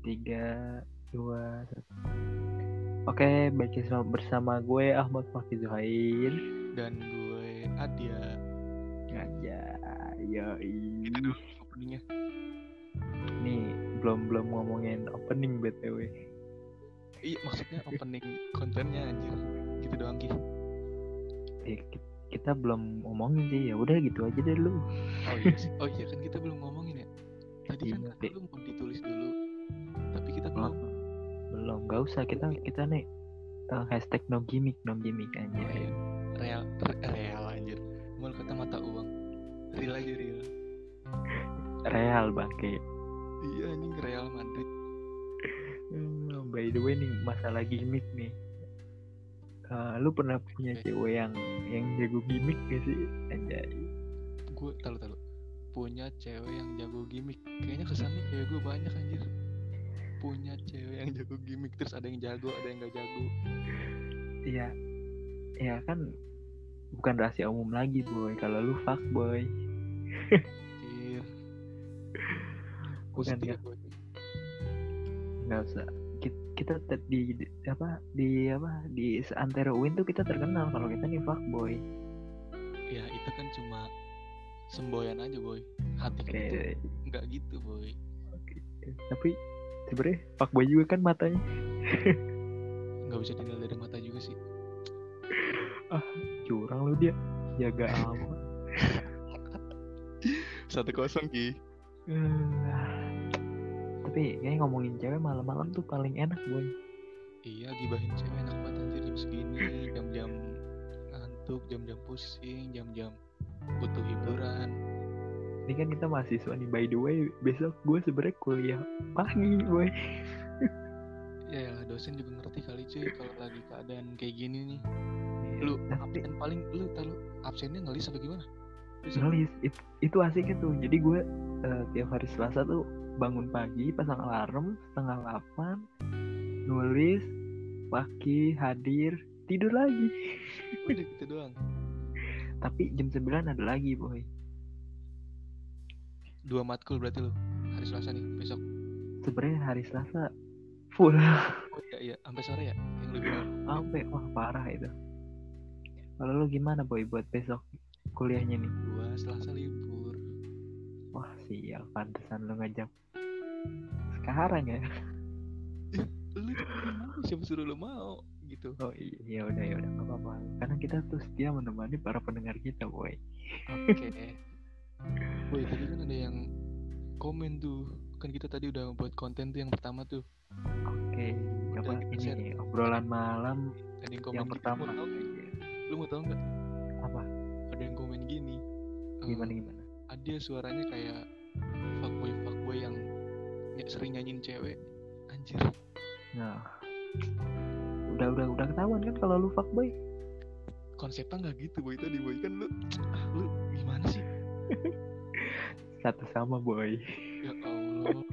tiga dua satu. Oke baik bersama gue Ahmad Fakih Zuhair. Dan gue Adia. Aja ya kita dulu openingnya. Nih belum belum ngomongin opening btw iya maksudnya opening kontennya anjir. Gitu doang ki. Ya, ki- kita belum ngomongin sih. Ya udah gitu aja deh lu. Oh iya oh iya kan kita belum ngomongin ya. Tadi kan Iya, kata lu mau ditulis dulu belum. Belum. Gak usah. Kita kita nih eh, hashtag no gimmick no gimmick aja Oh, iya. real re- real anjir. Mau kata mata uang. Real aja real. Real bangke. Iya anjing Real Madrid Hmm, by the way nih masalah gimmick nih. Eh, lu pernah punya Oke. cewek yang yang jago gimmick gak sih? Anjay. Gue tahu tahu. Punya cewek yang jago gimmick. Kayaknya kesannya kayak gue banyak anjir punya cewek yang jago gimmick terus ada yang jago ada yang gak jago Iya, ya kan bukan rahasia umum lagi boy. Kalau lu fuck boy. Bukan, ya? nggak usah. Kita, kita ter- di, di- apa di apa di seantero Win tuh kita terkenal kalau kita nih fuck boy. ya itu kan cuma semboyan aja boy hati Oke, kita nggak gitu boy tapi sebenarnya fuck boy juga kan matanya. nggak bisa dilihat dari mata juga sih Curang lu dia, jaga amat. satu kosong ki Eh, tapi kayaknya ngomongin cewek malam-malam tuh paling enak boy. iya gibahin cewek enak banget anjir jam segini jam-jam ngantuk jam-jam pusing jam-jam butuh hiburan Ini kan kita mahasiswa nih by the way. Besok gue sebenarnya kuliah pagi boy. ya ya, dosen juga ngerti kali cuy kalau lagi keadaan kayak gini nih. Lu Tapi- absen paling lu tahu absennya ngelis apa gimana? Nulis it- itu asiknya tuh jadi gue eh, tiap hari Selasa tuh bangun pagi pasang alarm setengah delapan nulis pagi hadir tidur lagi. Udah gitu doang. Tapi jam 9 ada lagi boy dua matkul berarti lu hari Selasa nih besok? Sebenarnya hari Selasa full. Oh iya iya sampai sore ya yang lu bilang sampai wah parah itu. Kalau lu gimana boy buat besok kuliahnya nih? Gua Selasa libur. Wah sial pantesan lu ngajak. Sekarang ya? Lu jangan mau siapa suruh lu mau gitu. Oh iya ya udah ya udah nggak apa-apa. Karena kita tuh setia menemani para pendengar kita boy. Oke Boy tadi kan ada yang komen tuh. Kan kita tadi udah buat konten tuh yang pertama tuh. Oke, kita ini obrolan malam ada yang komen yang gini, pertama. lu mau lu mau tau nggak? Apa? ada yang komen gini. Gimana gimana? ada suaranya kayak fuckboy fuckboy yang sering nyanyiin cewek. Anjir. Nah, udah udah udah ketahuan kan kalau lu fuckboy. konsepnya nggak gitu boy. Tadi boy kan lu lu gimana sih Satu sama boy. ya Allah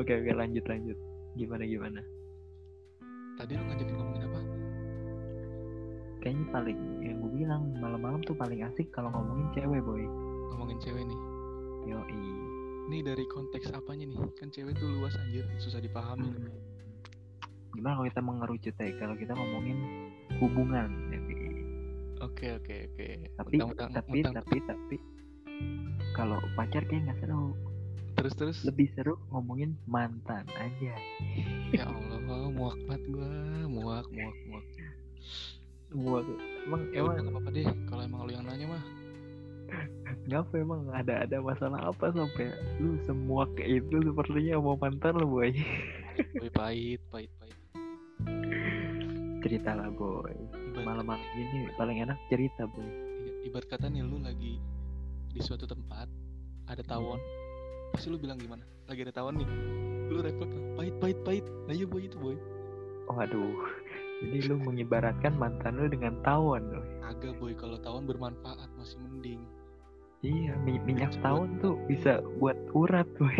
Oke oke lanjut lanjut. Gimana gimana? tadi lu ngajakin ngomongin apa Kayaknya paling yang gue bilang malam-malam tuh paling asik kalau ngomongin cewek boy. ngomongin cewek nih Yoi. ini dari konteks apanya nih kan cewek tuh luas anjir susah dipahami Hmm. Gimana kalau kita mengerucut ya kalau kita ngomongin hubungan ya, oke oke oke tapi tapi tapi tapi kalau pacar kayak nggak seru. Terus terus? Lebih seru ngomongin mantan aja. Ya Allah muak banget gua. Muak muak muak. Wah, emang ya emang nggak apa-apa deh. Kalau emang lu yang nanya mah. Ngapa emang ada ada masalah apa sampai lu semua ke itu sepertinya mau mantan lu boy. Boy pahit pahit pahit. Cerita lah boy. Malam-malam ini paling enak cerita boy. Iya, ibarat kata nih lu lagi di suatu tempat ada tawon. Pasti lu bilang gimana? Lagi ada tawon nih. Lu refleks pahit pahit pahit. Nah iya boy itu boy. Waduh. Jadi lu mengibaratkan mantan lu dengan tawon loh agak boy. Kalau tawon bermanfaat masih mending. Iya mi- minyak Buat- tawon tuh bisa buat urat boy.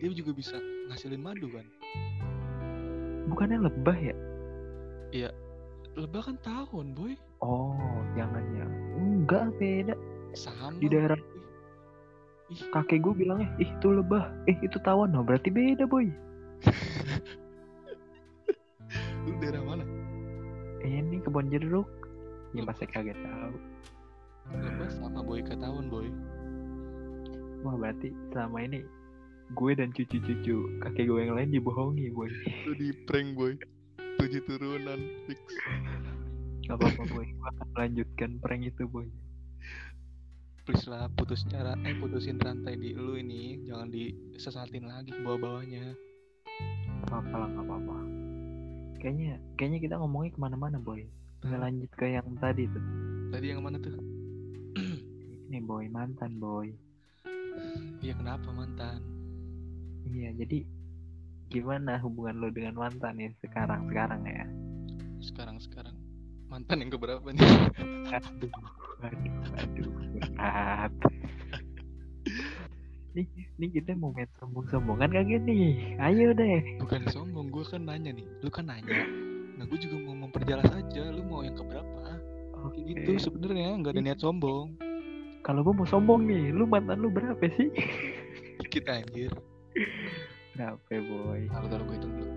Dia juga bisa ngasilin madu kan? Bukannya lebah ya? Lebah kan tawon boy. Oh jangan ya. Enggak beda sama Di daerah-. Ih. kakek gue bilangnya ih itu lebah eh itu tawon nah berarti beda boy Lu daerah mana? ini kebon jeruk ya masa kagak tahu Lebah sama boy ketahuan boy. wah berarti selama ini gue dan cucu-cucu kakek gue yang lain dibohongi boy Lu di prank boy. Tujuh turunan fix. gak apa-apa boy gue akan melanjutkan prank itu boy Please lah putus cara eh putusin rantai di lu ini. Jangan disesatin lagi ke bawah-bawahnya. Apa-apa lah apa-apa. Kayaknya kayaknya kita ngomongnya ke mana-mana boy. Nggak lanjut ke yang tadi tuh. Tadi yang mana tuh? ini boy mantan boy. Iya kenapa mantan? iya jadi gimana hubungan lo dengan mantan ya sekarang sekarang ya? Sekarang sekarang mantan yang keberapa nih? aduh aduh aduh berat nih nih kita mau main sombong-sombongan kagak nih ayo deh Bukan sombong, gue kan nanya nih. Lu kan nanya. Nah gue juga mau memperjelas aja. Lu mau yang keberapa? oke Kayak gitu sebenarnya nggak ada niat sombong. kalau gue mau sombong nih lu mantan lu berapa sih Dikit anjir. berapa boy Taruh taruh gue hitung dulu.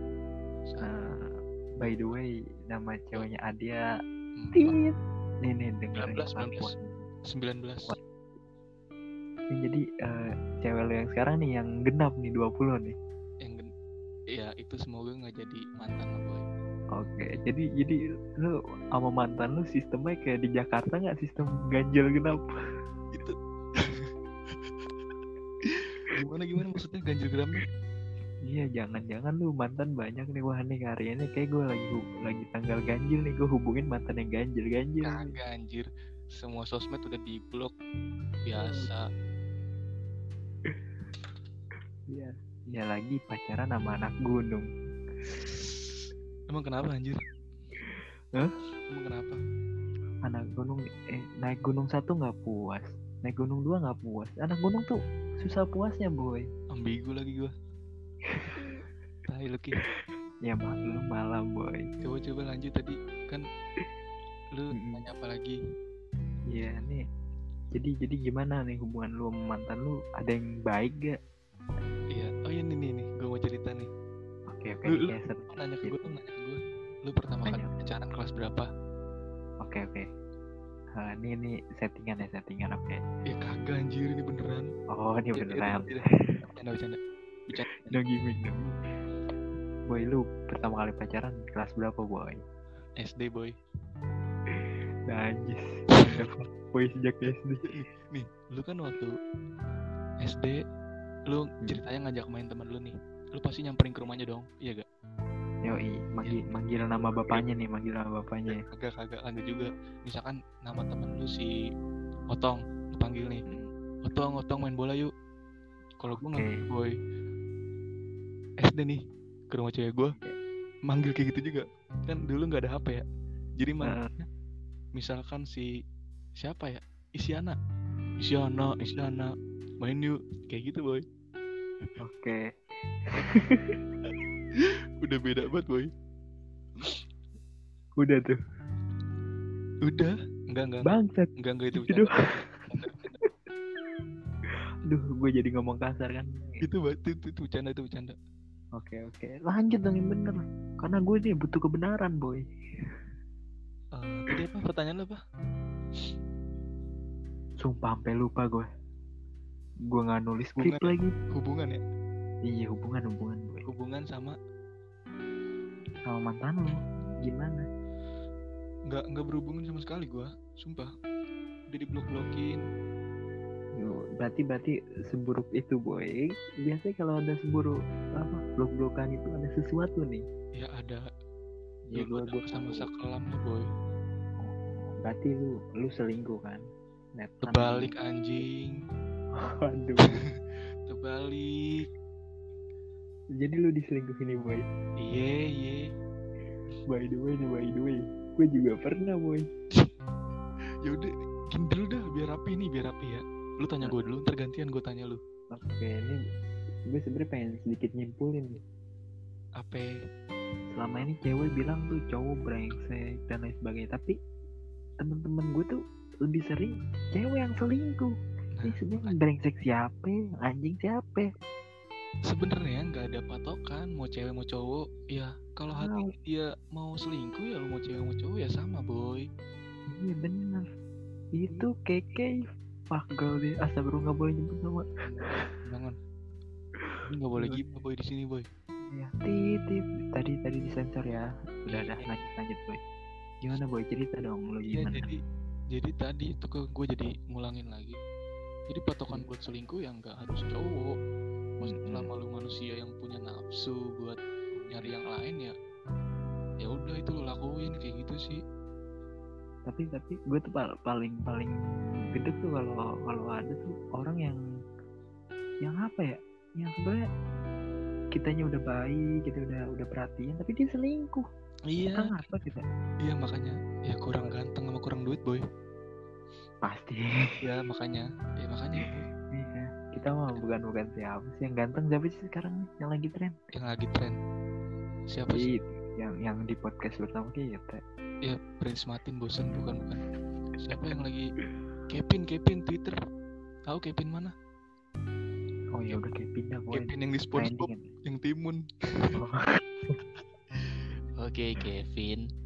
Nah, by the way nama ceweknya Adia Empat, tit nih nih dengerin 19, kelakuan. 19 Ini jadi eh, cewek lo yang sekarang nih yang genap nih 20 nih. Yang gen- ya itu semoga nggak jadi mantan lah boy. Oke, jadi jadi lu sama mantan lu sistemnya kayak di Jakarta nggak? Sistem ganjil genap? itu gimana gimana maksudnya ganjil genapnya? Iya, jangan-jangan lu mantan banyak nih. Wah nih hari ini kayak gue lagi lagi tanggal ganjil nih. Gue hubungin mantan yang ganjil ganjil. kagak anjir semua sosmed udah di blok biasa Iya. Ya lagi pacaran sama anak gunung. emang kenapa anjir Hah? emang kenapa Anak gunung eh naik gunung satu nggak puas, naik gunung dua nggak puas. Anak gunung tuh susah puasnya boy. ambigu lagi gua tai lu Ki. Ya maklum malam boy. coba coba lanjut tadi kan lu nanya apa lagi Iya nih. Jadi jadi gimana nih hubungan lu sama mantan lu? Ada yang baik gak? iya oh iya nih nih nih gua mau cerita nih Oke oke Lu- lu- ya, seru. Lu nanya ke gua lu nanya ke gua lu pertama kali pacaran kelas berapa Oke oke. Ah, ini ini settingan ya settingan oke. ya kagak anjir ini beneran Oh ini Ya, ya, beneran. bercanda bercanda bercanda No gimmick dong. Boy lu pertama kali pacaran kelas berapa boy? SD boy Najis. Boy sejak SD. nih lu kan waktu SD lu Hmm. ceritanya ngajak main teman lu nih. Lu pasti nyamperin ke rumahnya dong iya gak? Yoi, manggil manggil nama bapaknya nih, manggil nama bapaknya. kagak kagak kagak juga. Misalkan nama temen lu si Otong lu panggil nih. Hmm, Otong Otong main bola yuk. Kalau gua nggak boy SD nih ke rumah cewek gua manggil kayak gitu juga. Kan dulu nggak ada HP ya. Jadi manggilnya misalkan si siapa ya Isyana Isyana Isyana main yuk kayak gitu boy Oke. udah beda banget boy Udah tuh. udah enggak enggak Bangsat. enggak enggak itu Itu bercanda. Aduh, gue jadi ngomong kasar kan. itu Mbak. itu, itu, itu bercanda itu bercanda Oke oke. Lanjut dong yang bener. Karena gue nih butuh kebenaran boy. Eh, tadi apa pertanyaan apa Sumpah sampai lupa gue. Gue nggak nulis skrip Hubungan. lagi. hubungan ya Iya hubungan hubungan boy. hubungan sama Sama mantan lu. Gimana? nggak nggak berhubungan sama sekali gua sumpah udah diblok blokin Yo, berarti berarti seburuk itu boy. Biasanya kalau ada seburuk apa blok-blokan itu ada sesuatu nih. ya ada Ya gue gue masa-masa kelam nih boy Berarti lu lu selingkuh kan? Net terbalik anjing Waduh. terbalik Jadi lu diselingkuhin nih boy. iye iye By the way nih by the way. Gue juga pernah boy. yaudah gini dulu dah biar rapi nih biar rapi ya lu tanya gue dulu ntar gantian gue tanya lu Oke ini gue sebenarnya pengen sedikit nyimpulin nih. apa Selama ini cewek bilang tuh cowok brengsek dan lain sebagainya. Tapi temen-temen gue tuh lebih sering cewek yang selingkuh. ini sebenarnya brengsek siapa anjing siapa sebenarnya nggak ada patokan mau cewek mau cowok. Ya kalau hati dia mau selingkuh ya lu mau cewek mau cowok ya sama boy. Iya bener itu keke fuck girl deh. Astagfirullah nggak boleh nyebut nama. Jangan. Nggak boleh Iya. gitu boy di sini boy. Ya titip tadi tadi disensor ya. Udah udah lanjut lanjut boy. Gimana boy? Cerita dong lo iya gimana? jadi jadi tadi itu ke gue jadi ngulangin lagi. Jadi patokan buat selingkuh yang nggak harus cowok. Maksudnya Mm-mm. selama lu manusia yang punya nafsu buat nyari yang lain ya ya udah itu lu lakuin kayak gitu sih. Tapi tapi gue tuh pal- paling paling gede tuh kalau kalau ada tuh orang yang yang apa ya yang sebenarnya kitanya udah baik kita udah udah perhatian tapi dia selingkuh. Iya. Kan apa kita. Iya makanya. Ya kurang ganteng kurang duit boy. Pasti. Ya makanya. Ya makanya. Iya. kita mah bukan bukan siapa sih yang ganteng siapa sih sekarang nih yang lagi tren? Yang lagi tren. Siapa sih? Itu, yang yang di podcast bersama kita ya Prince Martin bosan bukan bukan. Siapa yang lagi? Kevin Kevin Twitter. Tahu Kevin mana? Oh ya udah pindah gue Kevin yang di SpongeBob yang timun. Oke Kevin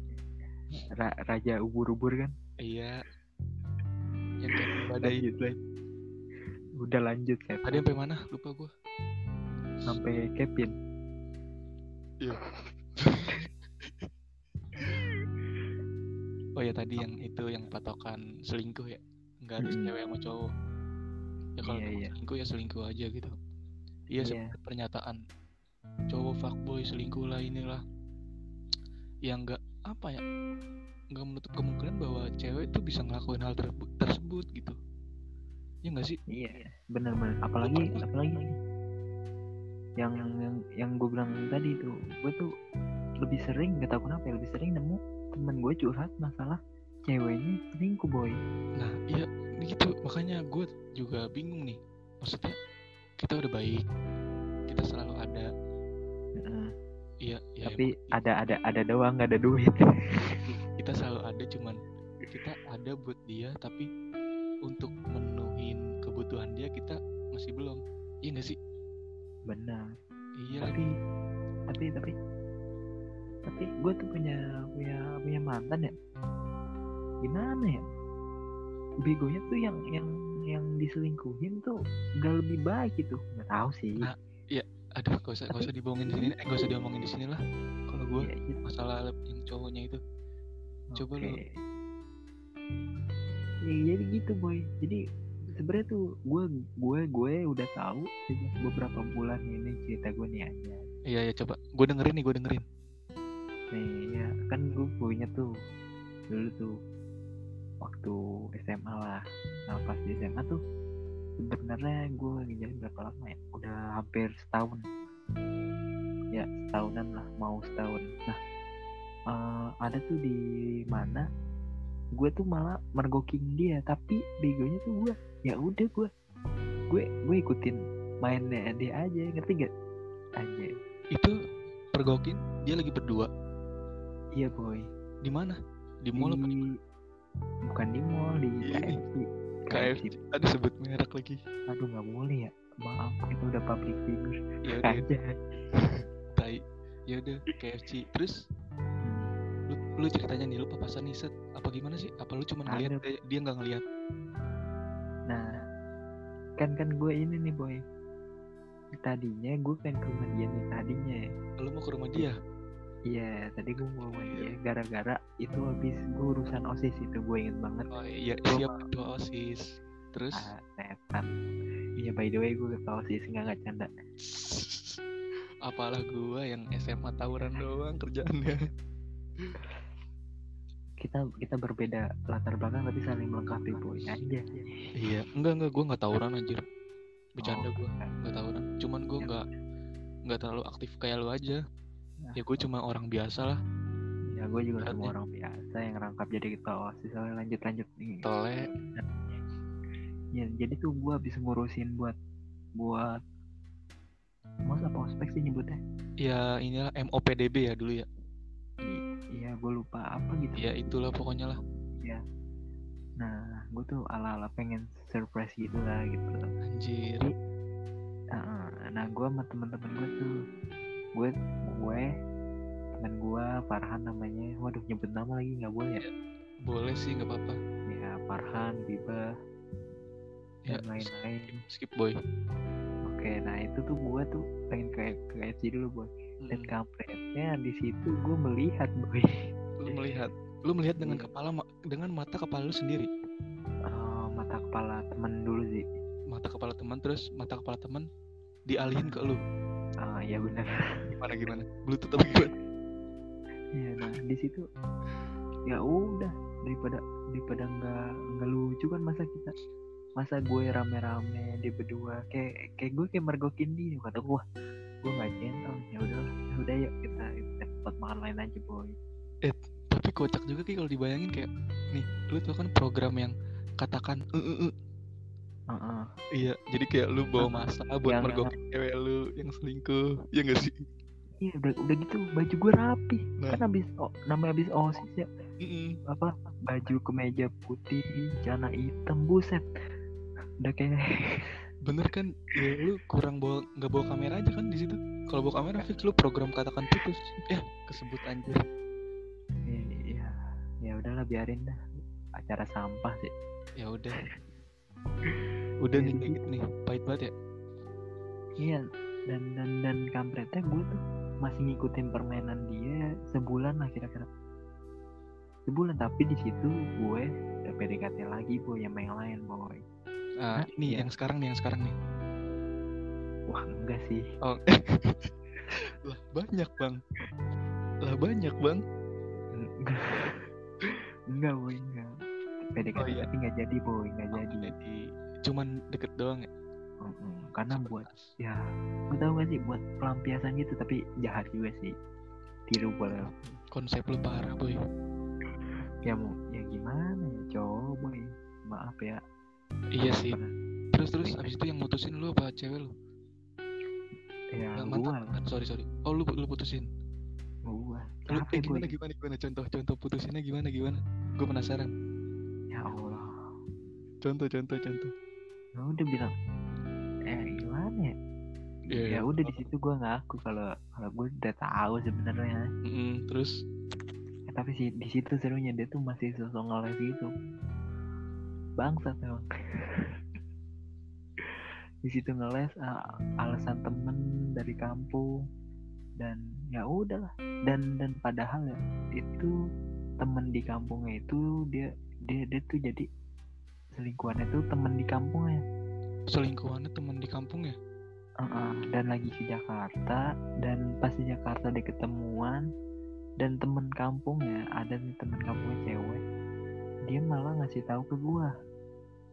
raja ubur-ubur kan? Iya. Yang badai lanjut lanjut. udah lanjut ya tadi sampai mana? Lupa gua. Sampai Kevin. Iya. oh ya tadi yang itu yang patokan selingkuh ya? Nggak harus Mm-mm. cewek sama cowok. Ya kalau Iya, mau iya. selingkuh ya selingkuh aja gitu. Iya Iya. seperti pernyataan cowok fuckboy selingkuh lah inilah. Yang nggak apa ya nggak menutup kemungkinan bahwa cewek itu bisa ngelakuin hal terbu- tersebut gitu ya nggak sih iya benar-benar apalagi apalagi yang yang yang, yang gue bilang tadi tuh gue tuh lebih sering gak tau kenapa ya lebih sering nemu temen gue curhat masalah ceweknya selingkuh boy Nah, iya gitu. Makanya gue juga bingung nih. Maksudnya kita udah baik, kita selalu ada. Iya, ya tapi emang. ada ada ada doang nggak ada duit. Kita selalu ada cuman kita ada buat dia tapi untuk memenuhin kebutuhan dia kita masih belum. Iya gak sih? benar. Iya tapi tapi tapi tapi gue tuh punya punya punya mantan ya. Gimana ya? Begonya tuh yang yang yang diselingkuhin tuh gak lebih baik gitu. Nggak tahu sih. Nah, Aduh, gak usah, gak usah dibohongin di sini. Eh, gak usah diomongin di sini lah. Kalau gue Iya, gitu. masalah yang cowoknya itu. Coba Oke. lu. Ya, jadi gitu boy. Jadi sebenarnya tuh gue gue gue udah tahu sejak beberapa bulan ini cerita gue nih aja. Iya, ya coba. Gue dengerin nih, gue dengerin. Nih ya kan gue punya tuh dulu tuh waktu SMA lah. Nah pas di SMA tuh sebenarnya gue ngejalin berapa lama ya? Udah hampir setahun. Ya setahunan lah mau setahun. Nah eh, ada tuh di mana gue tuh malah mergoking dia tapi begonya tuh gue ya udah gue gue gue ikutin mainnya dia aja ngerti gak aja Itu pergokin, dia lagi berdua. iya boy Di mana? Di mall apa di bukan di mall di. KFC KFC. Ada sebut merek lagi. aduh nggak boleh ya maaf itu udah public figure Ya udah, tai. Ya udah, KFC. Terus lu, lu ceritanya nih lu papasan nih set apa gimana sih? Apa lu cuma ngeliat Ada. dia, dia nggak ngeliat? nah kan kan gue ini nih boy tadinya gue pengen ke rumah dia nih tadinya ya. Lu mau ke rumah dia? Iya tadi gue mau rumah dia gara-gara itu habis gue urusan osis itu gue inget banget Oh iya, Gua siap ketua OSIS. Terus ah setan iya by the way gue ketua osis nggak nggak canda apalah gua yang SMA tawuran doang kerjaannya. kita kita berbeda latar belakang tapi saling melengkapi boy aja Iya, enggak enggak gua nggak tawuran anjir. Bercanda Oh, gua, nggak tawuran. Cuman gua Ya. nggak nggak terlalu aktif kayak lu aja. Nah. Ya gue cuma orang biasa lah, ya gue juga Beratnya. cuma orang biasa yang rangkap jadi ketua osis soalnya lanjut lanjut nih tole. ya jadi tuh gue habis ngurusin buat buat mos apa ospek sih nyebutnya Ya inilah MOPDB ya dulu ya. Iya gue lupa apa gitu Ya itulah pokoknya lah. nah gue tuh ala ala pengen surprise gitu lah gitu Anjir. Heeh, nah gue sama temen-temen gue tuh gue gue temen gue Farhan namanya waduh nyebut nama lagi nggak boleh ya Boleh sih nggak apa-apa. ya Farhan Biba Ya, dan lain-lain skip boy. oke nah itu tuh gue tuh pengen ke ke FC dulu boy dan Mm. kampretnya di situ gue melihat boy Lu melihat, lu melihat dengan Iya. kepala dengan mata kepala lu sendiri. Eh, mata kepala temen dulu sih Mata kepala teman terus mata kepala teman dialihin ke lu. Ah ya benar Gimana gimana? Bluetooth apa gimana? Iya, nah di situ ya udah daripada daripada nggak nggak lucu kan masa kita masa gue rame-rame di berdua kayak kayak gue kayak mergokin dia kata gue gue nggak gentle ya udah ya udah yuk kita kita tempat makan lain aja boy Tapi kocak juga Ki kalau dibayangin kayak nih, lu tuh kan program yang katakan "Eh, eh, eh." Heeh. Iya, jadi kayak lu bawa masa buat Yang- mergokin cewek lu yang selingkuh. Ya gak sih? iya udah udah gitu baju gue rapi Nah. kan abis oh, namanya abis osis ya Mm-mm. apa baju kemeja putih celana hitam buset udah kayak Bener kan? Ya lu kurang bawa nggak bawa kamera aja kan di situ. Kalau bawa kamera fix lu program katakan putus. Ya, kesebut anjir. iya ya udahlah biarin dah acara sampah sih Ya udah. Udah nih kayak gitu nih. Pahit banget ya. Iya dan dan dan kampretnya gue tuh masih ngikutin permainan dia sebulan lah kira-kira sebulan tapi di situ gue udah PDKT lagi boy yang yang lain boy Ah, Hah? ini Iya. yang sekarang nih, yang sekarang nih. wah enggak sih Oh. lah banyak, Bang. Lah banyak, Bang. enggak enggak boy enggak PDKT Oh, iya. tapi nggak jadi boy nggak jadi Jadi cuman deket doang ya. Mm-mm. karena buat ya gue tau gak sih buat pelampiasan gitu tapi jahat juga sih tiru boleh konsep lu parah, boy. ya mau ya gimana ya cowok boy maaf ya Iya sih. Pernah- Terus terus abis itu yang mutusin lu apa cewek lu? ya gue mantan, mantan. Sorry sorry. Oh lu lu putusin. gue Lu, eh, gimana gimana gimana contoh contoh putusinnya gimana gimana? Gue penasaran. ya Allah Contoh contoh contoh. Ya udah bilang eh gimana ya? Iya, ya udah di situ gue ngaku kalau kalau gue udah tahu sebenarnya. Mm-mm, terus? Eh, tapi sih di situ serunya dia tuh masih sosok ngeles gitu bangsat emang. Di situ ngeles ah, alasan temen dari kampung. Dan ya udahlah. Dan dan padahal ya itu temen di kampungnya itu dia dia dia tuh jadi selingkuhannya tuh temen di kampungnya selingkuhannya teman di kampung ya? Heeh, dan lagi ke Jakarta dan pas di Jakarta dia ketemuan dan temen kampungnya ada nih temen kampungnya cewek dia malah ngasih tahu ke gua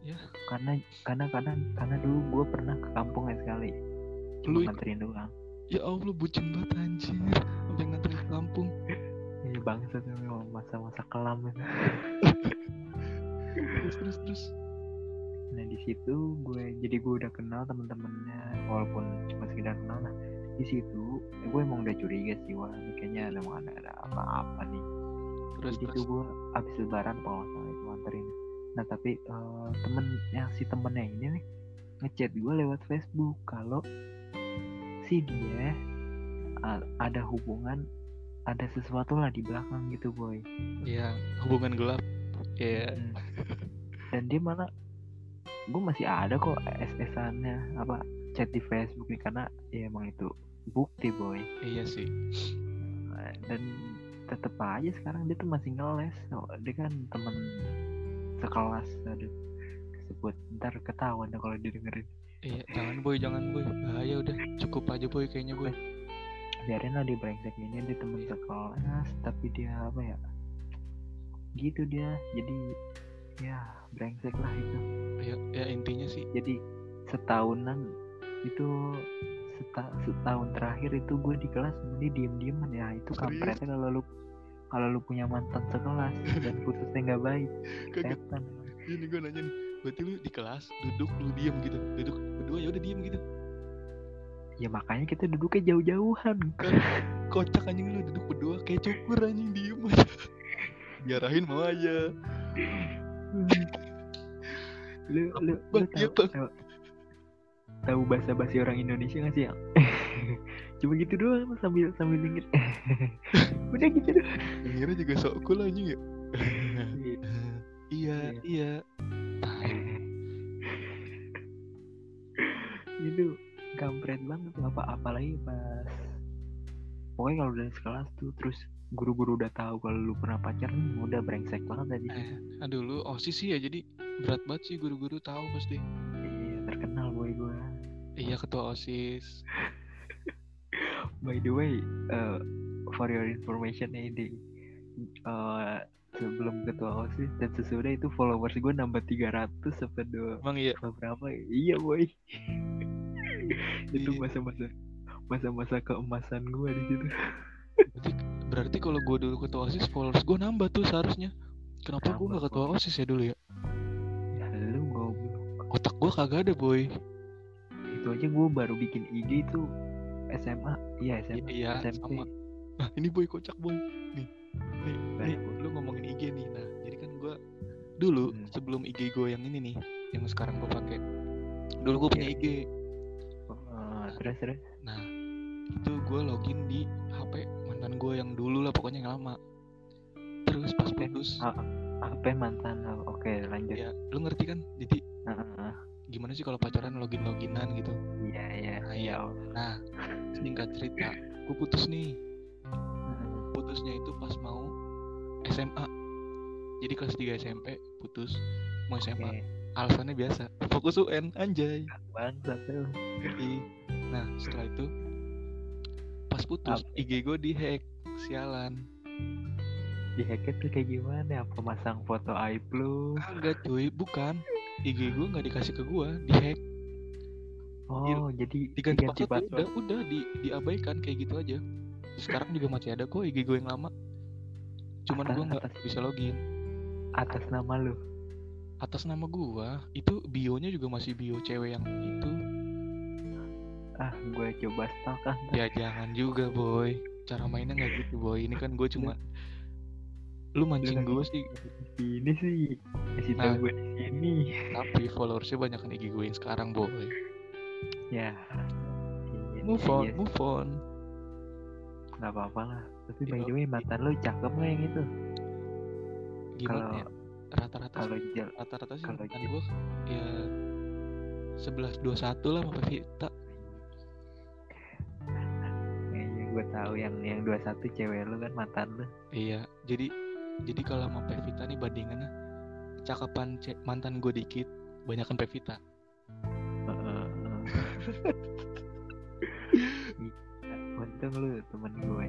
Ya. karena karena karena karena dulu gua pernah ke kampungnya sekali Lu cuma ikut? nganterin doang Ya Allah bucin banget anjir. Sampai nganterin ke kampung. ini bangsa tuh memang masa-masa kelam itu. Terus terus terus. nah di situ gue jadi gue udah kenal temen-temennya walaupun cuma sekedar kenal lah di situ ya gue emang udah curiga sih wah ini kayaknya ada ada, ada apa-apa nih Terus terus. tuh gue abis lebaran kalau salah itu anterin nah tapi temen yang si temennya ini nih ngechat gue lewat Facebook kalau si dia ada hubungan ada sesuatu lah di belakang gitu boy Ya hubungan gelap. Ya. Hmm. dan dia mana gue masih ada kok SS-annya apa chat di Facebook nih karena ya emang itu bukti boy Iya sih. Dan tetep aja sekarang dia tuh masih ngeles Oh, dia kan temen sekelas aduh sebut ntar ketahuan deh kalau didengerin Iya, jangan boy, jangan boy. Bahaya udah. Cukup aja boy kayaknya boy. biarin lah dia brengsek ini dia temen sekelas tapi dia apa ya gitu dia jadi ya brengsek lah itu Ya, ya intinya sih jadi setahunan itu seta, setahun terakhir itu gue di kelas dia diem dieman ya itu kampretnya kalau lu kalau lu punya mantan sekelas dan putusnya nggak baik setan ini gue nanya nih. Berarti lu di kelas duduk lu diem gitu. Duduk berdua ya udah diem gitu. ya makanya kita duduknya jauh-jauhan Kocak anjing lu duduk berdua kayak cukur anjing diem aja. Diarahin mau aja. lu lu lu iya, tahu tahu, tahu bahasa basi orang Indonesia gak sih yang cuma gitu doang sambil sambil denger udah gitu doang Ngira juga sok cool anjing ya. Iya. iya, iya. itu kampret banget apa apalagi pas pokoknya kalau udah sekelas tuh terus guru-guru udah tahu kalau lu pernah pacaran udah brengsek banget tadi Eh, aduh lu osis sih ya jadi berat banget sih guru-guru tahu pasti. iya terkenal boy gue Iya ketua osis. by the way uh, for your information nih di uh, sebelum ketua osis dan sesudah itu followers gue nambah 300 apa dua Emang iya. apa berapa ya? iya boy itu Iya. masa-masa masa-masa keemasan gue di situ Berarti, kalau gue dulu ketua osis followers gue nambah tuh seharusnya. Kenapa gue gak ketua osis ya dulu ya? ya lu goblok Otak gue kagak ada boy. itu aja gue baru bikin IG itu SMA iya SMA Iya, SMP sama. Nah ini boy kocak boy. Nih, nih, Baik, nih, Boy. lu ngomongin IG nih. Nah, jadi kan gue dulu Hmm. sebelum IG gue yang ini nih, yang sekarang gue pakai. Dulu gue punya Iya. IG. Oh, terus terus Nah, itu gue login di mantan gue yang dulu lah, pokoknya yang lama. Terus pas putus, Ah, apa mantan lo oke lanjut ya, lu ngerti kan? Jadi Ah, ah, ah. gimana sih kalau pacaran login loginan gitu? iya iya Nah, iya iya. Nah, singkat cerita, gue putus nih. Hmm, Putusnya itu pas mau SMA. Jadi kelas 3 SMP putus mau SMA. oke Alasannya biasa, fokus UN anjay. tuh Ih. Nah, setelah itu pas putus Apa? IG gue dihack, sialan. di hacker tuh kayak gimana apa masang foto aib lu Kagak cuy, bukan. IG gue nggak dikasih ke gue, dihack. oh jadi Diganti diganti password udah, udah di, diabaikan kayak gitu aja. Sekarang juga masih ada kok IG gue yang lama. Cuman gue nggak bisa login. atas nama lu Atas nama gue, itu bionya juga masih bio cewek yang itu. Ah gue coba stalk ah. Ya jangan juga boy. Cara mainnya nggak gitu boy. Ini kan gue cuma lu mancing gue sih di sini sih kasih Nah. gue di sini tapi followersnya banyak kan IG gue yang sekarang boy ya move on iya. move on nggak apa-apa lah tapi by Iya. the way mantan lu cakep nggak yang itu gimana ya rata-rata kalau rata-rata sih kalau gue ya sebelas dua satu lah sama Vita gue tahu yang yang dua satu cewek lu kan mantan lu. Iya jadi jadi kalau sama Pevita nih bandingannya cakapan ce- mantan gue dikit banyakan Pevita. Heeh. untung lu temen gue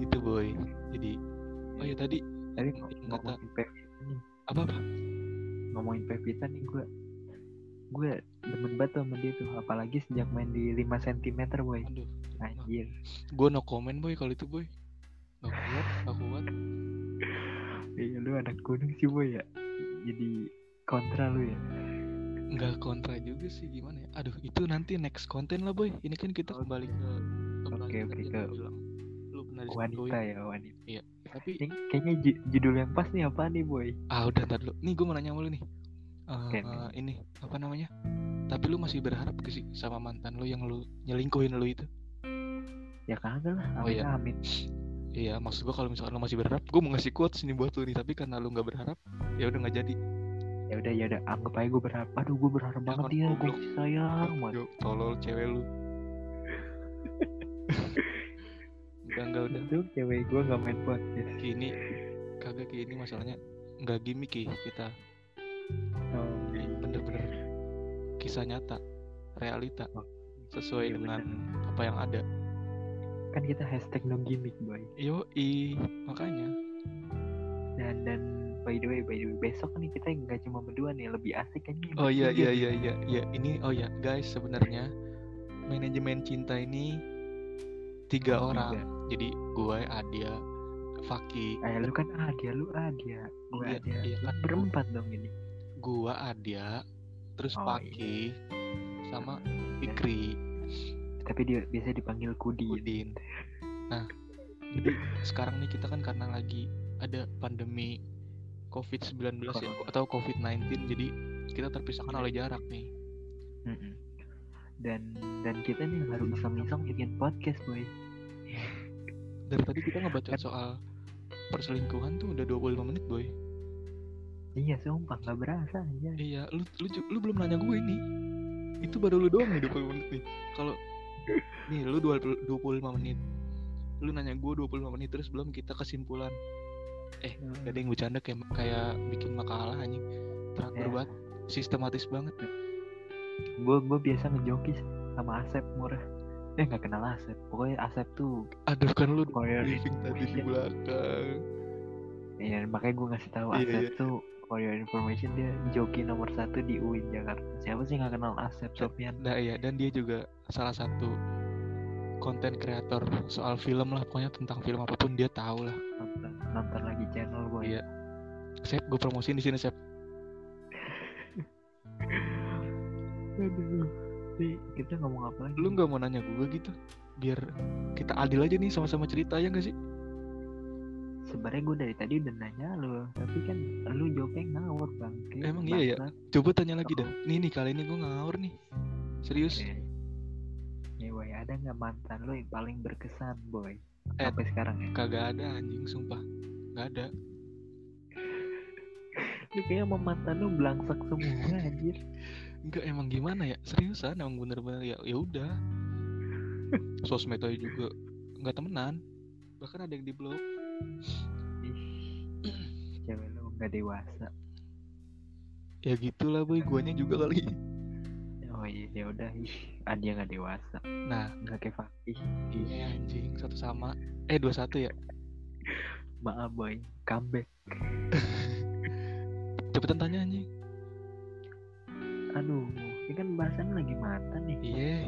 gitu boy. Jadi oh ya tadi tapi Ini ng- kata- ngomongin Pevita nih. Apa apa? Ngomongin Pevita nih gue gue demen banget sama dia tuh. Apalagi sejak main di 5 cm boy. Aduh anjir. Gue no comment boy kalau itu boy. Gak kuat gak kuat. Iya lu anak gunung sih boy ya. Jadi kontra lu ya. Nggak kontra juga sih gimana ya. Aduh itu nanti next konten lah boy. Ini kan kita kembali ke ke Oke, oke, yang ke lu lu pernah wanita ya wanita. Tapi Ini kayaknya ju- judul yang pas nih apa nih boy? Ah udah ntar dulu. Nih gue mau nanya sama lu nih. Eh, Oke, eh, ini apa namanya? Tapi lu masih berharap ke sih sama mantan lu yang lu nyelingkuhin lu itu ya kagak lah Oh, amin iya. amin iya maksud gua kalau misalkan lu masih berharap gue mau ngasih quotes ini buat lu nih tapi karena lu nggak berharap ya udah nggak jadi. Ya udah ya udah anggap aja gue berharap. Aduh gue berharap banget Jangan dia gue goblok. masih sayang banget. Tolol cewek lu. Enggak enggak udah. Itu cewek gue gak main podcast. Gini kagak gini masalahnya. Nggak gimmick ya kita. Oh, Ini bener-bener kisah nyata realita. Oh, sesuai iya dengan bener. apa yang ada kan kita hashtag no gimmick boy. Yo i makanya. Dan dan by the way by the way besok nih kita nggak cuma berdua nih lebih asik kan oh iya iya iya iya iya. Ini oh ya guys sebenarnya manajemen cinta ini tiga orang. Tiga. jadi gue Adia Faki Eh lu kan Adia, lu Adia, gue Iya, Adia. iya kan. berempat dong ini. gua Adia terus Oh, Faki sama Fikri Tapi dia biasa dipanggil Kudi. Udin nah jadi sekarang nih kita kan karena lagi ada pandemi COVID-19 ya atau COVID-19 jadi kita terpisahkan oleh jarak nih. Mm-mm. dan dan kita nih baru iseng-iseng bikin podcast boy Dari tadi kita ngebaca soal perselingkuhan tuh udah 25 menit, boy. iya sumpah nggak berasa aja Iya, lu lu lu belum nanya gue ini. Itu baru lu doang nih 20 menit nih. Kalau nih lu 20 25 menit. Lu nanya gue 25 menit terus belum kita kesimpulan. Eh, gak ada yang bercanda kayak kayak bikin makalah anjing. Teratur Ya. banget, sistematis banget. gue gue biasa ngejokis sama Asep murah eh nggak kenal Asep pokoknya Asep tuh Aduh kan lu briefing tadi di information. belakang. ya makanya gue ngasih tahu Iya, Asep iya. tuh for your information dia joki nomor satu di UIN Jakarta siapa sih nggak kenal Asep Sofian Nah iya dan dia juga salah satu konten kreator soal film lah pokoknya tentang film apa pun dia tahu lah. nonton nonton lagi channel gue Iya. Sep, gue promosiin di sini Sep. aduh Nih, kita ngomong apa lagi Lu nggak mau nanya gue gitu? Biar kita adil aja nih sama-sama cerita ya gak sih? Sebenarnya gue dari tadi udah nanya lo tapi kan lu jawabnya ngawur bang Kayak Emang iya ya? Coba tanya lagi dah. Nih nih kali ini gue ngawur nih. Serius? Oke. Ya boy, ada nggak mantan lo yang paling berkesan boy? Eh. Sampai sekarang ya? Kagak ada anjing sumpah. Gak ada. Lu kayaknya sama mantan lo belangsak semua anjir. Enggak emang gimana ya? Seriusan emang bener-bener ya ya udah. Sosmed aja juga nggak temenan. Bahkan ada yang di blok. Cewek lo nggak dewasa. Ya gitulah boy, guanya juga kali. Oh iya, ya udah. Ih, dia nggak dewasa. Nah, Nggak kayak Fakih. iya anjing satu sama. Eh dua satu ya. Maaf boy, comeback. Cepetan tanya anjing. Aduh, ini kan bahasan lagi mantan nih. Iya,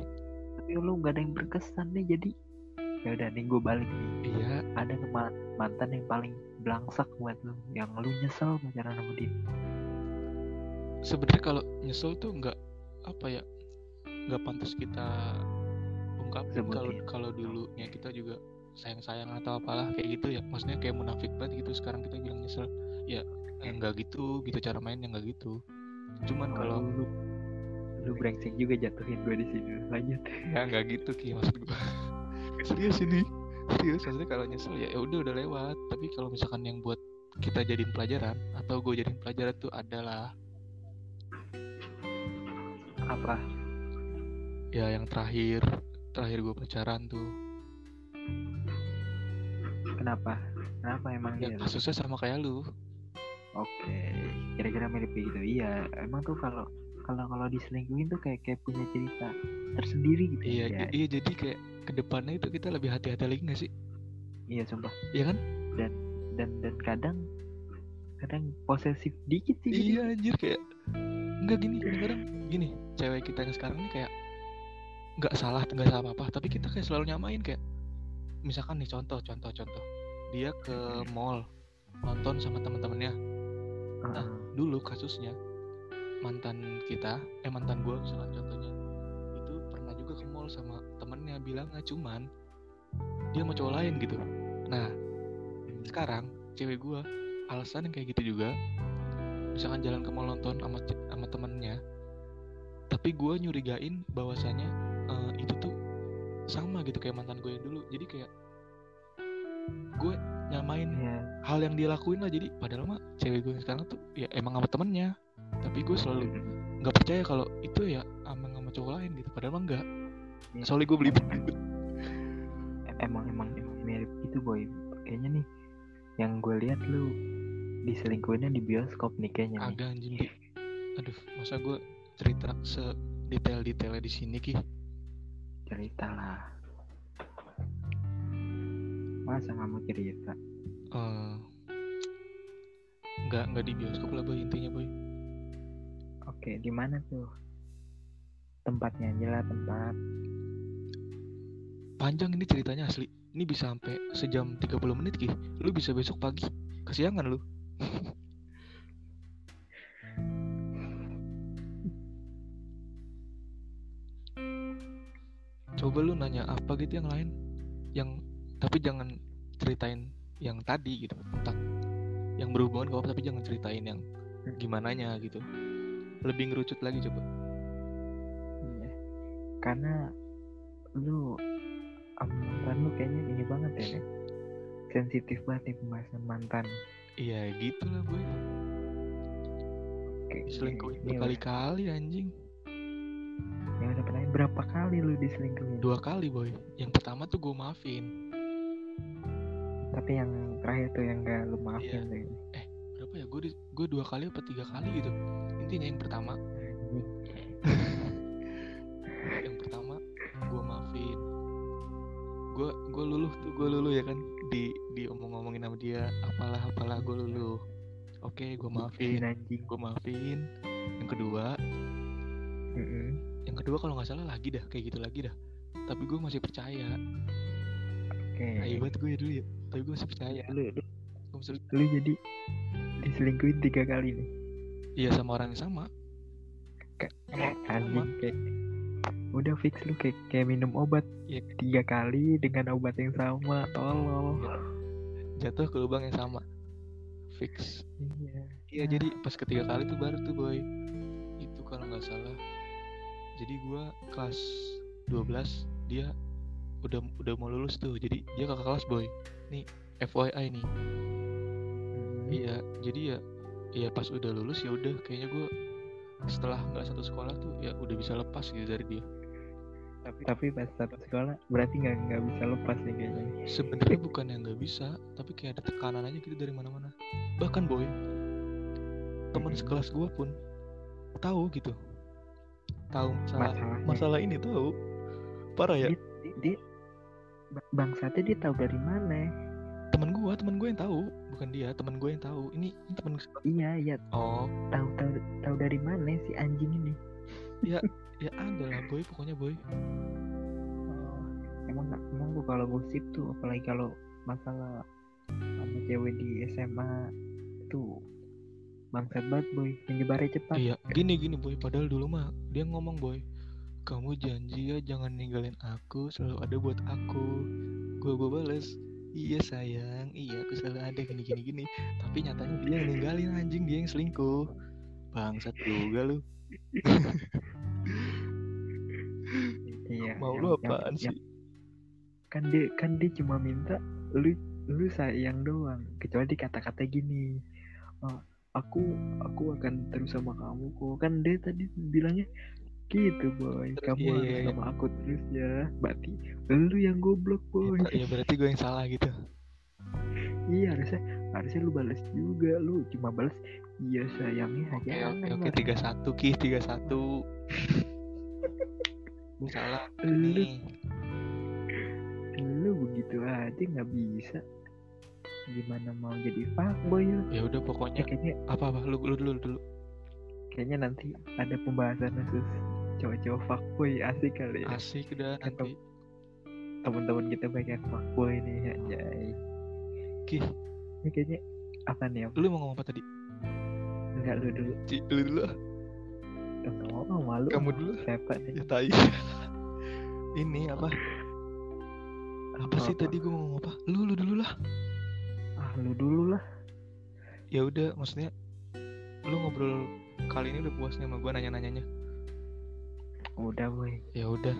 Tapi lu nggak ada yang berkesan nih jadi. Ya udah nih gue balik nih. iya. Ada ma- mantan yang paling belangsak buat lu, yang lu nyesel pacaran sama dia? Sebenarnya kalau nyesel tuh nggak apa ya, nggak pantas kita ungkapin kalau kalau dulunya kita juga sayang-sayang atau apalah kayak gitu ya. Maksudnya kayak munafik banget gitu. Sekarang kita bilang nyesel, ya eh, nggak gitu, gitu cara mainnya nggak gitu. Cuman kalau lu lu brengsek juga jatuhin gue di sini. Lanjut. ya nggak gitu ki maksud gua. Serius ini, serius maksudnya kalau nyesel ya ya udah udah lewat. Tapi kalau misalkan yang buat kita jadiin pelajaran atau gue jadiin pelajaran tuh adalah Apa? ya yang terakhir terakhir gue pacaran tuh Kenapa? Kenapa emang ya dia? kasusnya sama kayak lu Oke, kira-kira mirip gitu. Iya, emang tuh kalau kalau kalau diselingkuhin tuh kayak kayak punya cerita tersendiri gitu. iya ya. iya jadi kayak ke depannya itu kita lebih hati-hati lagi gak sih Iya, sumpah. Iya kan Dan dan kadang kadang posesif dikit sih. jadi. iya anjir kayak nggak gini kadang-kadang gini cewek kita yang sekarang ini kayak nggak salah nggak salah apa tapi kita kayak selalu nyamain kayak misalkan nih contoh contoh contoh dia ke mall nonton sama teman-temannya Heeh. dulu kasusnya mantan kita eh mantan gue misalkan contohnya mall sama temennya bilang nggak cuman dia mau cowok lain gitu. Nah sekarang cewek gue alasan yang kayak gitu juga misalkan jalan ke mall nonton sama sama temennya tapi gue nyurigain bahwasanya eh, itu tuh sama gitu kayak mantan gue yang dulu. Jadi kayak gue nyamain Iya. hal yang dia lakuin lah. Jadi padahal mah cewek gue sekarang tuh ya emang sama temennya. Tapi gue selalu nggak percaya kalau itu ya emang sama cowok lain gitu. Padahal mah enggak Iya. soalnya gue beli Em- emang emang emang mirip gitu boy. Kayaknya nih yang gue lihat lu diselingkuhinnya di bioskop nih kayaknya agak anjing Di. aduh masa gue cerita sedetail-detailnya di sini ki Cerita lah. Masa nggak mau cerita? Eh, nggak nggak di bioskop lah boy intinya boy Oke, di mana tuh? Tempatnya aja lah tempat. panjang ini ceritanya asli. Ini bisa sampai sejam 30 menit ki. Lu bisa besok pagi. Kesiangan lu. Coba lu nanya apa gitu yang lain. Yang tapi jangan ceritain yang tadi gitu tentang yang berhubungan apa tapi jangan ceritain yang gimana nya gitu. Lebih ngerucut lagi coba. Karena lu mantan lu kayaknya ini banget ya, Nek. Sensitif banget nih pembahasan mantan. iya gitu lah diselingkuhin ini lah. berkali-kali anjing Yang udah pernah berapa kali lu diselingkuhin? dua kali boy yang pertama tuh gue maafin Tapi yang terakhir tuh yang gak lu maafin tuh. berapa ya gue gue dua kali apa tiga kali gitu intinya yang pertama gue luluh tuh gue luluh ya kan. Di di omong-omongin sama dia apalah apalah gue luluh. Oke gue maafin gue maafin. Yang kedua Mm-mm. yang kedua kalau nggak salah lagi dah kayak gitu lagi dah. Tapi gue masih percaya. Oke. tai banget gue ya dulu ya. Tapi gue masih percaya. Lu, lu, masih- lu jadi diselingkuhin tiga kali nih. iya sama orang yang sama. Kayak sama. anjing kayak udah fix lu kayak kayak minum obat Iya. tiga kali dengan obat yang sama tolol Iya. jatuh ke lubang yang sama. Fix. Iya. Iya jadi pas ketiga kali tuh baru tuh boy. Itu kalau nggak salah. Jadi gua kelas 12 Dia udah udah mau lulus tuh. Jadi dia kakak kelas boy. Nih FYI nih. Hmm. Iya jadi ya Ya pas udah lulus ya udah. Kayaknya gua setelah nggak satu sekolah tuh ya udah bisa lepas gitu dari dia. Tapi tapi pas satu sekolah berarti nggak nggak bisa lepas nih kayaknya. Sebenarnya bukan yang nggak bisa tapi kayak ada tekanan aja gitu dari mana-mana. Bahkan boy teman sekelas gua pun tahu gitu. Tahu masalah masalahnya. masalah ini tahu. Parah ya. Dia, dia, dia ba- bangsatnya dia tahu dari mana temen gua temen gue yang tahu. Bukan dia temen gue yang tahu. Ini, ini temen iya iya. Oh. Tahu tahu tahu dari mana si anjing ini? Ya ada lah boy. Pokoknya boy. Oh, emang emang lu kalau gosip tuh apalagi kalau masalah sama cewek di SMA tuh bangsat banget boy. Menyebarnya cepat. Iya gini gini boy. Padahal dulu mah dia ngomong boy kamu janji ya jangan ninggalin aku selalu ada buat aku. Gua gua bales iya sayang. Iya aku selalu ada. Gini gini gini. Tapi nyatanya dia yang ninggalin anjing. Dia yang selingkuh. Bangsat juga lu. Iya mau yang- lu yang- apaan yang- sih? kan dia kan dia cuma minta lu lu sayang doang. Kecuali dia kata-kata gini "Oh, aku aku akan terus sama kamu kok. Kan dia tadi bilangnya gitu boy. Terus, kamu iya, iya, iya. sama aku terus ya. Berarti lu yang goblok boy. Ya, ya berarti gue yang salah gitu. Iya harusnya harusnya lu balas juga. Lu cuma balas iya sayangnya Oke aja oke. Oke tiga satu ki tiga satu. Gue salah lu lu begitu aja nggak bisa. Gimana mau jadi fuckboy lu? Ya udah Ya, pokoknya kayaknya apa apa lu lu dulu dulu. kayaknya nanti ada pembahasan khusus cowok-cowok fuckboy asik kali ya Asik udah nanti. teman-teman kita banyak fuckboy nih anjay Ki, ini kayaknya apa nih Om? lu mau ngomong apa tadi? enggak lu dulu Ci, lu dulu. enggak mau malu Kamu dulu. siapa nih Ya tai. Ini apa? Apa sih tadi gue mau ngomong apa? Lu lu dulu lah. ah lu dulu lah Ya udah maksudnya lu ngobrol kali ini udah puas nih sama gue nanya-nanyanya. Udah boy Ya udah.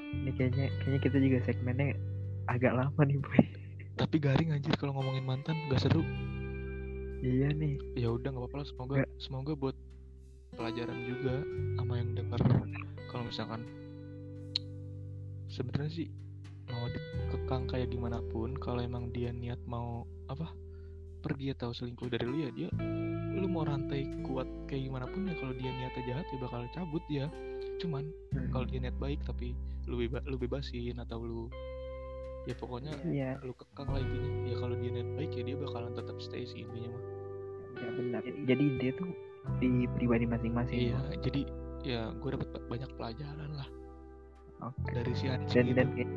ini kayaknya kayaknya kita juga segmennya agak lama nih boy Tapi garing anjir kalau ngomongin mantan gak seru. iya nih ya udah nggak apa-apa lah semoga Nggak. semoga buat pelajaran juga sama yang dengar kalau misalkan sebenarnya sih mau dikekang kayak gimana pun kalau emang dia niat mau apa pergi atau selingkuh dari lu ya dia lu mau rantai kuat kayak gimana pun ya kalau dia niatnya jahat ya bakal cabut ya cuman Hmm. kalau dia niat baik tapi lu beba, lu bebasin atau lu ya pokoknya iya. lu kekang lah intinya. Ya kalau dia niat baik ya dia bakalan tetap stay sih intinya mah. Ya benar. Jadi dia tuh di pribadi masing-masing. Iya, jadi ya gue dapat banyak pelajaran lah. Oke. Dari si dan anjing dan itu. kayak-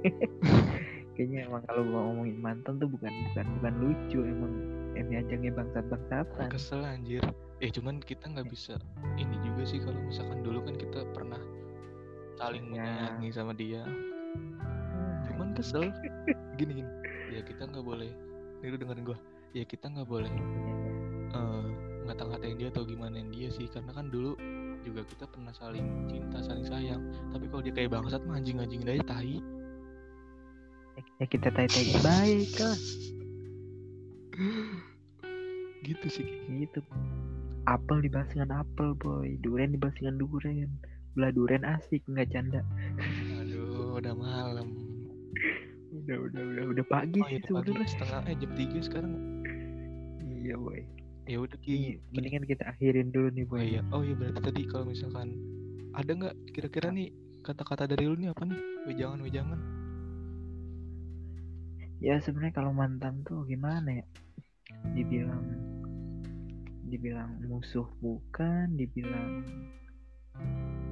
kayaknya emang kalau gua ngomongin mantan tuh bukan bukan bukan lucu emang ini ajangnya bangsat bangsatan Kesel anjir. Eh cuman kita nggak bisa ini juga sih kalau misalkan dulu kan kita pernah saling Ya. menyayangi sama dia. Cuman kesel. Gini gini. Ya kita nggak boleh. Nih lu dengerin gue. ya kita nggak boleh Iya, iya. eh, ngata-ngatain dia atau gimana dia sih karena kan dulu juga kita pernah saling cinta saling sayang tapi kalau dia kayak bangsat mah anjing-anjing aja tai ya kita tai-tai baik kan gitu sih gitu apel dibahas dengan apel boy. Durian dibahas dengan durian. Belah durian asik nggak canda. Aduh udah malam. Udah udah udah udah pagi oh iya sih pagi. sebenarnya. Setengah eh jam tiga sekarang. Iya boy. Ya udah Iya, gini mendingan kita akhirin dulu nih oh boy iya. Oh iya berarti tadi kalau misalkan ada nggak kira-kira nih kata-kata dari lu nih apa nih? Wejangan wejangan ya sebenarnya kalau mantan tuh gimana ya? Dibilang dibilang musuh bukan dibilang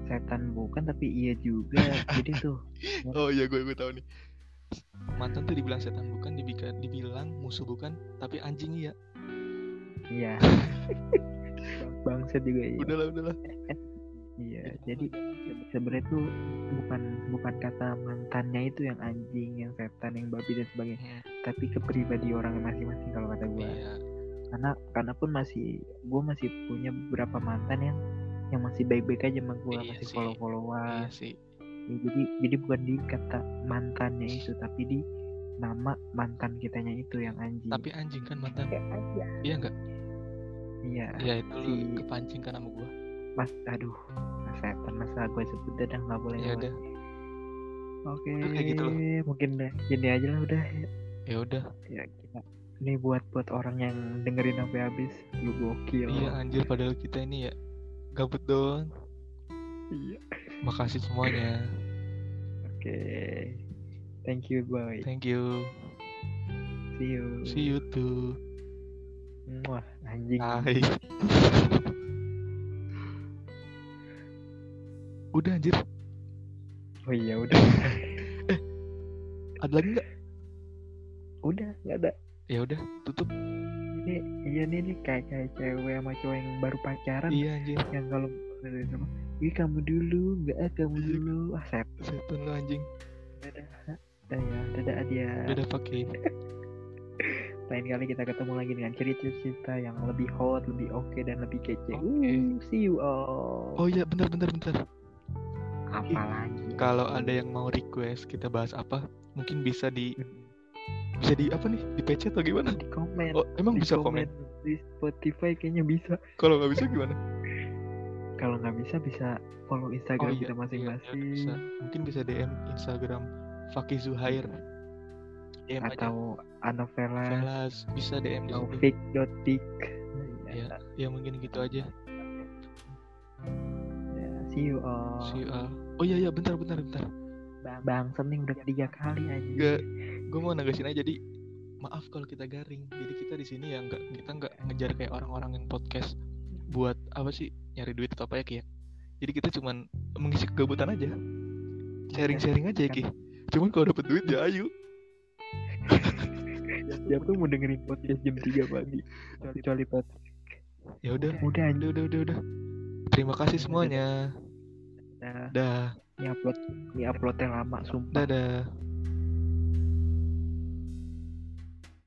setan bukan tapi iya juga. Jadi tuh oh iya gue gue tahu nih. Mantan tuh dibilang setan bukan dibilang dibilang musuh bukan tapi anjing iya. Iya. Bangsa juga iya. Udahlah udahlah iya jadi sebenarnya tuh bukan bukan kata mantannya itu yang anjing yang setan yang babi dan sebagainya. Tapi ke pribadi orang masing-masing kalau kata gue iya karena karena pun masih gue masih punya beberapa mantan yang yang masih baik-baik aja sama gue Iya masih sih. follow followan iya sih. Jadi jadi bukan di kata mantannya itu tapi di nama mantan kitanya itu yang anjing. Tapi anjing kan mantan. Kayak aja iya enggak iya iya itu lu si- kepancing kan sama gua. Mas aduh mas setan masa gue sebut udah nggak boleh ya udah oke kayak gitu loh. mungkin deh gini aja lah udah. Ya udah. Ya kita ini buat buat orang yang dengerin sampai habis lu gokil iya anjir padahal kita ini ya gabut doang Iya. makasih semuanya oke thank you boy thank you see you see you too Wah, anjing. Hai. Udah anjir. Oh iya udah. Ada lagi nggak? udah, nggak ada. Ya udah, tutup. Ini iya nih nih kayak kayak cewek sama cowok yang baru pacaran Iya anjir. yang kalau sama Ih kamu dulu, enggak ah kamu dulu. Ah set. Setan lu anjing. Dadah. Dadah ya, dadah dia. Udah pakai. Lain kali kita ketemu lagi dengan cerita-cerita yang lebih hot, lebih oke dan lebih kece. Oke. Uh, see you all. Oh iya, bentar bentar bentar. Apalagi. Kalau ada yang mau request kita bahas apa, mungkin bisa di bisa di apa nih? Di PC atau gimana? di komen. Oh, emang di bisa komen? di Spotify kayaknya bisa. Kalau nggak bisa gimana? Kalau nggak bisa bisa follow Instagram iya, kita iya, ya masing-masing. udah bisa. Mungkin bisa DM Instagram Fakih Zuhair. DM aja. atau Anovela Velas bisa DM di situ. Taufik.dik Ya, ya mungkin gitu aja. Ya, see you all See you all. Oh iya iya bentar bentar bentar. Bang, bang Sening udah tiga kali aja gue mau negasin aja jadi maaf kalau kita garing. Jadi kita di sini ya nggak kita nggak ngejar kayak orang-orang yang podcast buat apa sih nyari duit atau apa ya Ki ya. Jadi kita cuman mengisi kegabutan aja. Sharing-sharing aja ya Ki. Cuman kalau dapet duit ya ayo. Siapa mau dengerin podcast jam 3 pagi Kecuali Patrick Ya udah, Udah udah udah udah udah. Terima kasih semuanya. Dah Dah, Ini upload Ini uploadnya lama sumpah dadah.